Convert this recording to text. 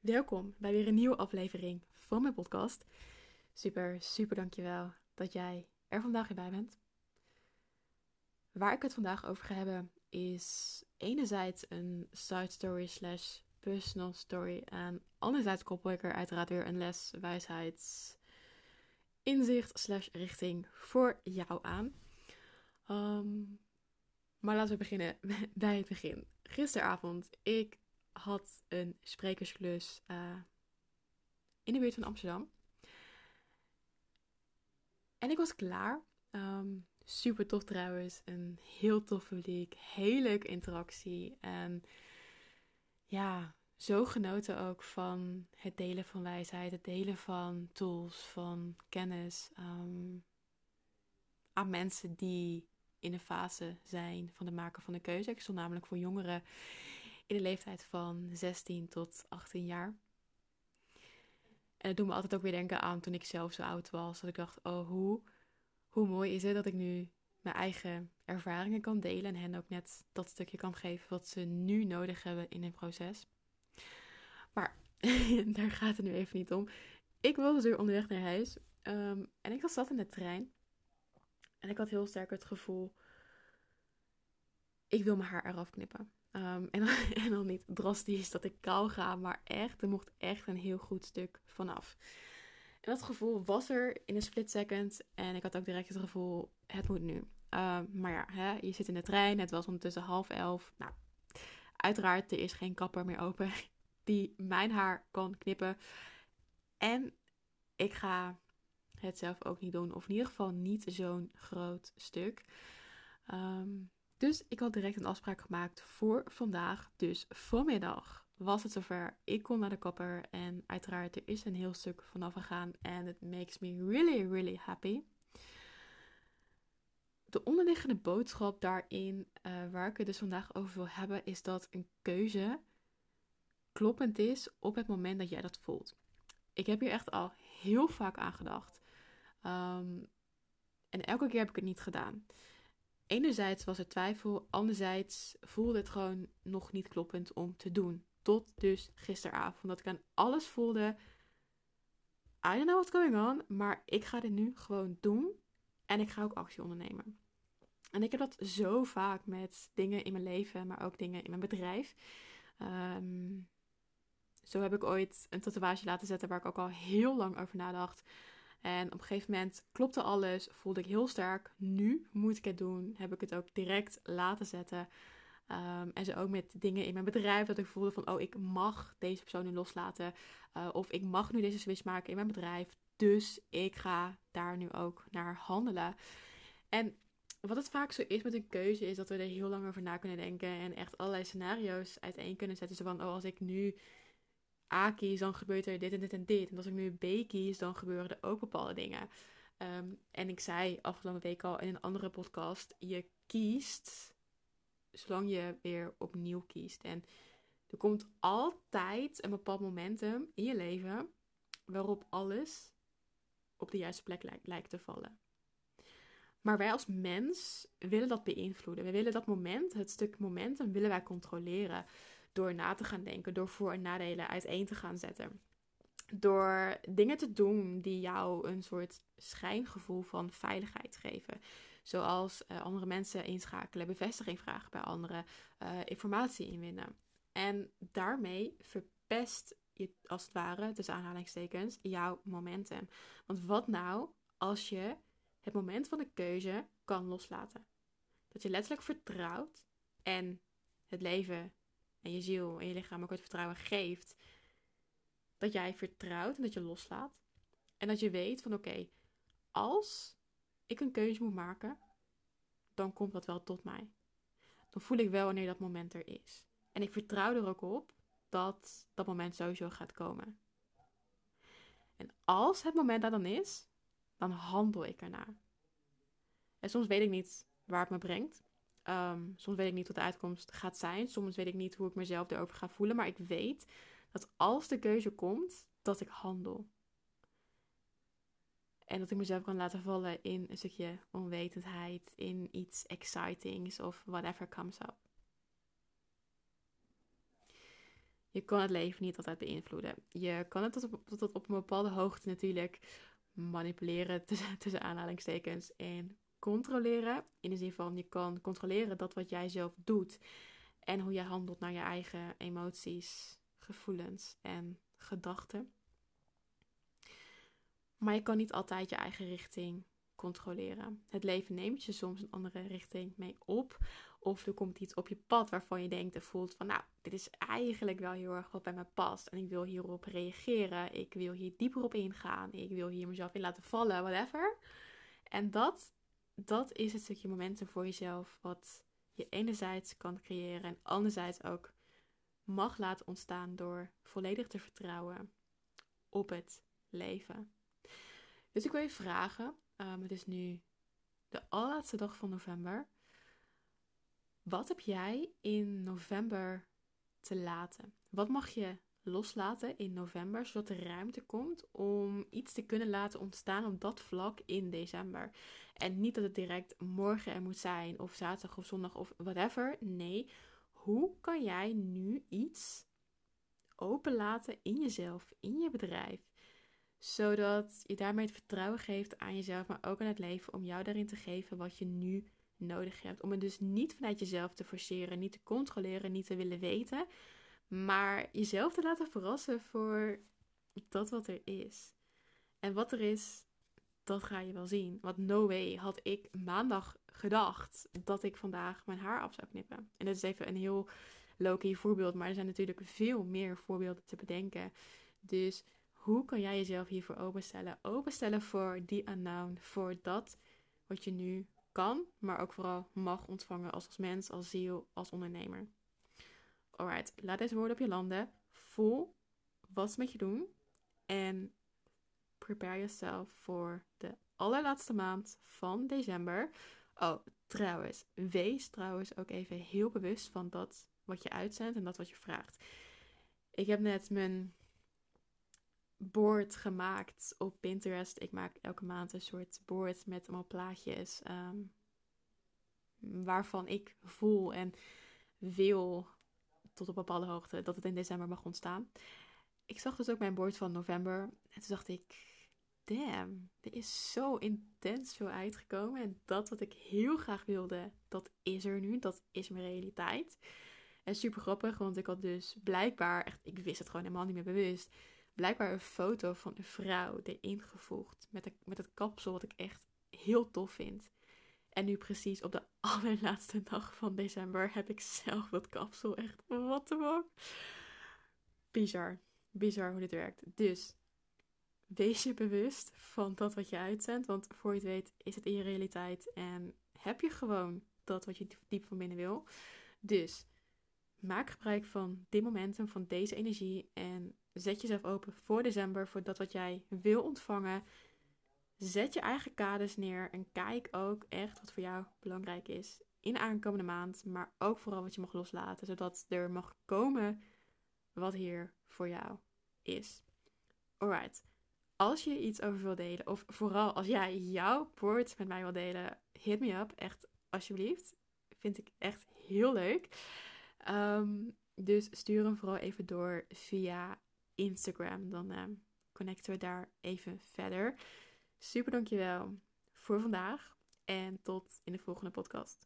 Welkom bij weer een nieuwe aflevering van mijn podcast. Super, super dankjewel dat jij er vandaag weer bij bent. Waar ik het vandaag over ga hebben is enerzijds een side story slash personal story en anderzijds koppel ik er uiteraard weer een les, wijsheid, inzicht slash richting voor jou aan. Ehm, maar laten we beginnen bij het begin. Gisteravond, ik had een sprekersklus uh, in de buurt van Amsterdam. En ik was klaar. Um, super tof trouwens. Een heel tof publiek. Heel leuke interactie. En ja, zo genoten ook van het delen van wijsheid. Het delen van tools, van kennis. Um, aan mensen die in de fase zijn van de maken van de keuze. Ik stond namelijk voor jongeren in de leeftijd van 16 tot 18 jaar. En dat doet me altijd ook weer denken aan toen ik zelf zo oud was. Dat ik dacht, oh, hoe, hoe mooi is het dat ik nu mijn eigen ervaringen kan delen. En hen ook net dat stukje kan geven wat ze nu nodig hebben in hun proces. Maar daar gaat het nu even niet om. Ik was dus weer onderweg naar huis. Um, en ik zat in de trein. En ik had heel sterk het gevoel... Ik wil mijn haar eraf knippen. Um, en, en dan niet drastisch dat ik kou ga, maar echt, er mocht echt een heel goed stuk vanaf. En dat gevoel was er in een split second. En ik had ook direct het gevoel, het moet nu. Um, maar ja, hè, je zit in de trein, het was ondertussen half elf. Nou, uiteraard, er is geen kapper meer open die mijn haar kan knippen. En ik ga het zelf ook niet doen, of in ieder geval niet zo'n groot stuk. Um, dus ik had direct een afspraak gemaakt voor vandaag. Dus vanmiddag was het zover. Ik kon naar de kapper. En uiteraard, er is een heel stuk vanaf gegaan. En it makes me really, really happy. De onderliggende boodschap daarin, uh, waar ik het dus vandaag over wil hebben, is dat een keuze kloppend is op het moment dat jij dat voelt. Ik heb hier echt al heel vaak aan gedacht. Um, en elke keer heb ik het niet gedaan enerzijds was er twijfel, anderzijds voelde het gewoon nog niet kloppend om te doen. Tot dus gisteravond, dat ik aan alles voelde. I don't know what's going on, maar ik ga dit nu gewoon doen en ik ga ook actie ondernemen. En ik heb dat zo vaak met dingen in mijn leven, maar ook dingen in mijn bedrijf. Um, zo heb ik ooit een tatoeage laten zetten waar ik ook al heel lang over nadacht. En op een gegeven moment klopte alles, voelde ik heel sterk. Nu moet ik het doen. Heb ik het ook direct laten zetten. Um, en zo ook met dingen in mijn bedrijf dat ik voelde van, oh, ik mag deze persoon nu loslaten. Uh, of ik mag nu deze switch maken in mijn bedrijf. Dus ik ga daar nu ook naar handelen. En wat het vaak zo is met een keuze, is dat we er heel lang over na kunnen denken. En echt allerlei scenario's uiteen kunnen zetten. Zo van, oh, als ik nu A kies, dan gebeurt er dit en dit en dit. En als ik nu B kies, dan gebeuren er ook bepaalde dingen. Um, en ik zei afgelopen week al in een andere podcast: je kiest zolang je weer opnieuw kiest. En er komt altijd een bepaald momentum in je leven waarop alles op de juiste plek lijkt, lijkt te vallen. Maar wij als mens willen dat beïnvloeden. We willen dat moment, het stuk momentum, willen wij controleren door na te gaan denken, door voor- en nadelen uiteen te gaan zetten. Door dingen te doen die jou een soort schijngevoel van veiligheid geven. Zoals uh, andere mensen inschakelen, bevestiging vragen bij anderen, uh, informatie inwinnen. En daarmee verpest je als het ware, tussen aanhalingstekens, jouw momentum. Want wat nou als je het moment van de keuze kan loslaten? Dat je letterlijk vertrouwt en het leven en je ziel en je lichaam ook het vertrouwen geeft. Dat jij vertrouwt en dat je loslaat. En dat je weet van oké, als ik een keuze moet maken, dan komt dat wel tot mij. Dan voel ik wel wanneer dat moment er is. En ik vertrouw er ook op dat dat moment sowieso gaat komen. En als het moment daar dan is, dan handel ik ernaar. En soms weet ik niet waar het me brengt. Um, soms weet ik niet wat de uitkomst gaat zijn. Soms weet ik niet hoe ik mezelf erover ga voelen. Maar ik weet dat als de keuze komt, dat ik handel. En dat ik mezelf kan laten vallen in een stukje onwetendheid, in iets excitings of whatever comes up. Je kan het leven niet altijd beïnvloeden. Je kan het tot op, tot op een bepaalde hoogte natuurlijk manipuleren, tussen, tussen aanhalingstekens, en controleren. In de zin van je kan controleren dat wat jij zelf doet en hoe jij handelt naar je eigen emoties, gevoelens en gedachten. Maar je kan niet altijd je eigen richting controleren. Het leven neemt je soms een andere richting mee op. Of er komt iets op je pad waarvan je denkt en voelt van nou, dit is eigenlijk wel heel erg wat bij me past. En ik wil hierop reageren. Ik wil hier dieper op ingaan. Ik wil hier mezelf in laten vallen, whatever. En dat, dat is het stukje momenten voor jezelf wat je enerzijds kan creëren en anderzijds ook mag laten ontstaan door volledig te vertrouwen op het leven. Dus ik wil je vragen, um, het is nu de allerlaatste dag van november. Wat heb jij in november te laten? Wat mag je loslaten in november, zodat er ruimte komt om iets te kunnen laten ontstaan op dat vlak in december? En niet dat het direct morgen er moet zijn, of zaterdag of zondag of whatever. Nee, hoe kan jij nu iets openlaten in jezelf, in je bedrijf? Zodat je daarmee het vertrouwen geeft aan jezelf, maar ook aan het leven, om jou daarin te geven wat je nu nodig hebt. Om het dus niet vanuit jezelf te forceren, niet te controleren, niet te willen weten, maar jezelf te laten verrassen voor dat wat er is. En wat er is, dat ga je wel zien. Want no way had ik maandag gedacht dat ik vandaag mijn haar af zou knippen. En dat is even een heel low voorbeeld, maar er zijn natuurlijk veel meer voorbeelden te bedenken. Dus hoe kan jij jezelf hiervoor openstellen? Openstellen voor die unknown, voor dat wat je nu kan, maar ook vooral mag ontvangen als, als mens, als ziel, als ondernemer. Alright, laat deze woorden op je landen. Voel wat met je doen. En prepare yourself voor de allerlaatste maand van december. Oh, trouwens, wees trouwens ook even heel bewust van dat wat je uitzendt en dat wat je vraagt. Ik heb net mijn board gemaakt op Pinterest. Ik maak elke maand een soort board met allemaal plaatjes ehm, waarvan ik voel en wil tot op een bepaalde hoogte dat het in december mag ontstaan. Ik zag dus ook mijn board van november en toen dacht ik, damn, er is zo intens veel uitgekomen en dat wat ik heel graag wilde, dat is er nu, dat is mijn realiteit. En super grappig, want ik had dus blijkbaar, echt, ik wist het gewoon helemaal niet meer bewust, blijkbaar een foto van een vrouw erin gevoegd. Met, met het kapsel, wat ik echt heel tof vind. En nu precies op de allerlaatste dag van december heb ik zelf dat kapsel. Echt, wat te fuck. Bizar. Bizar hoe dit werkt. Dus, wees je bewust van dat wat je uitzendt. Want voor je het weet is het in je realiteit. En heb je gewoon dat wat je diep van binnen wil. Dus, maak gebruik van dit momentum, van deze energie. En Zet jezelf open voor december, voor dat wat jij wil ontvangen. Zet je eigen kaders neer en kijk ook echt wat voor jou belangrijk is in de aankomende maand, maar ook vooral wat je mag loslaten, zodat er mag komen wat hier voor jou is. Alright. Als je iets over wil delen, of vooral als jij jouw poort met mij wil delen, hit me up. Echt, alsjeblieft. Vind ik echt heel leuk. Ehm, dus stuur hem vooral even door via Instagram. Dan uh, connecten we daar even verder. Super dankjewel voor vandaag en tot in de volgende podcast.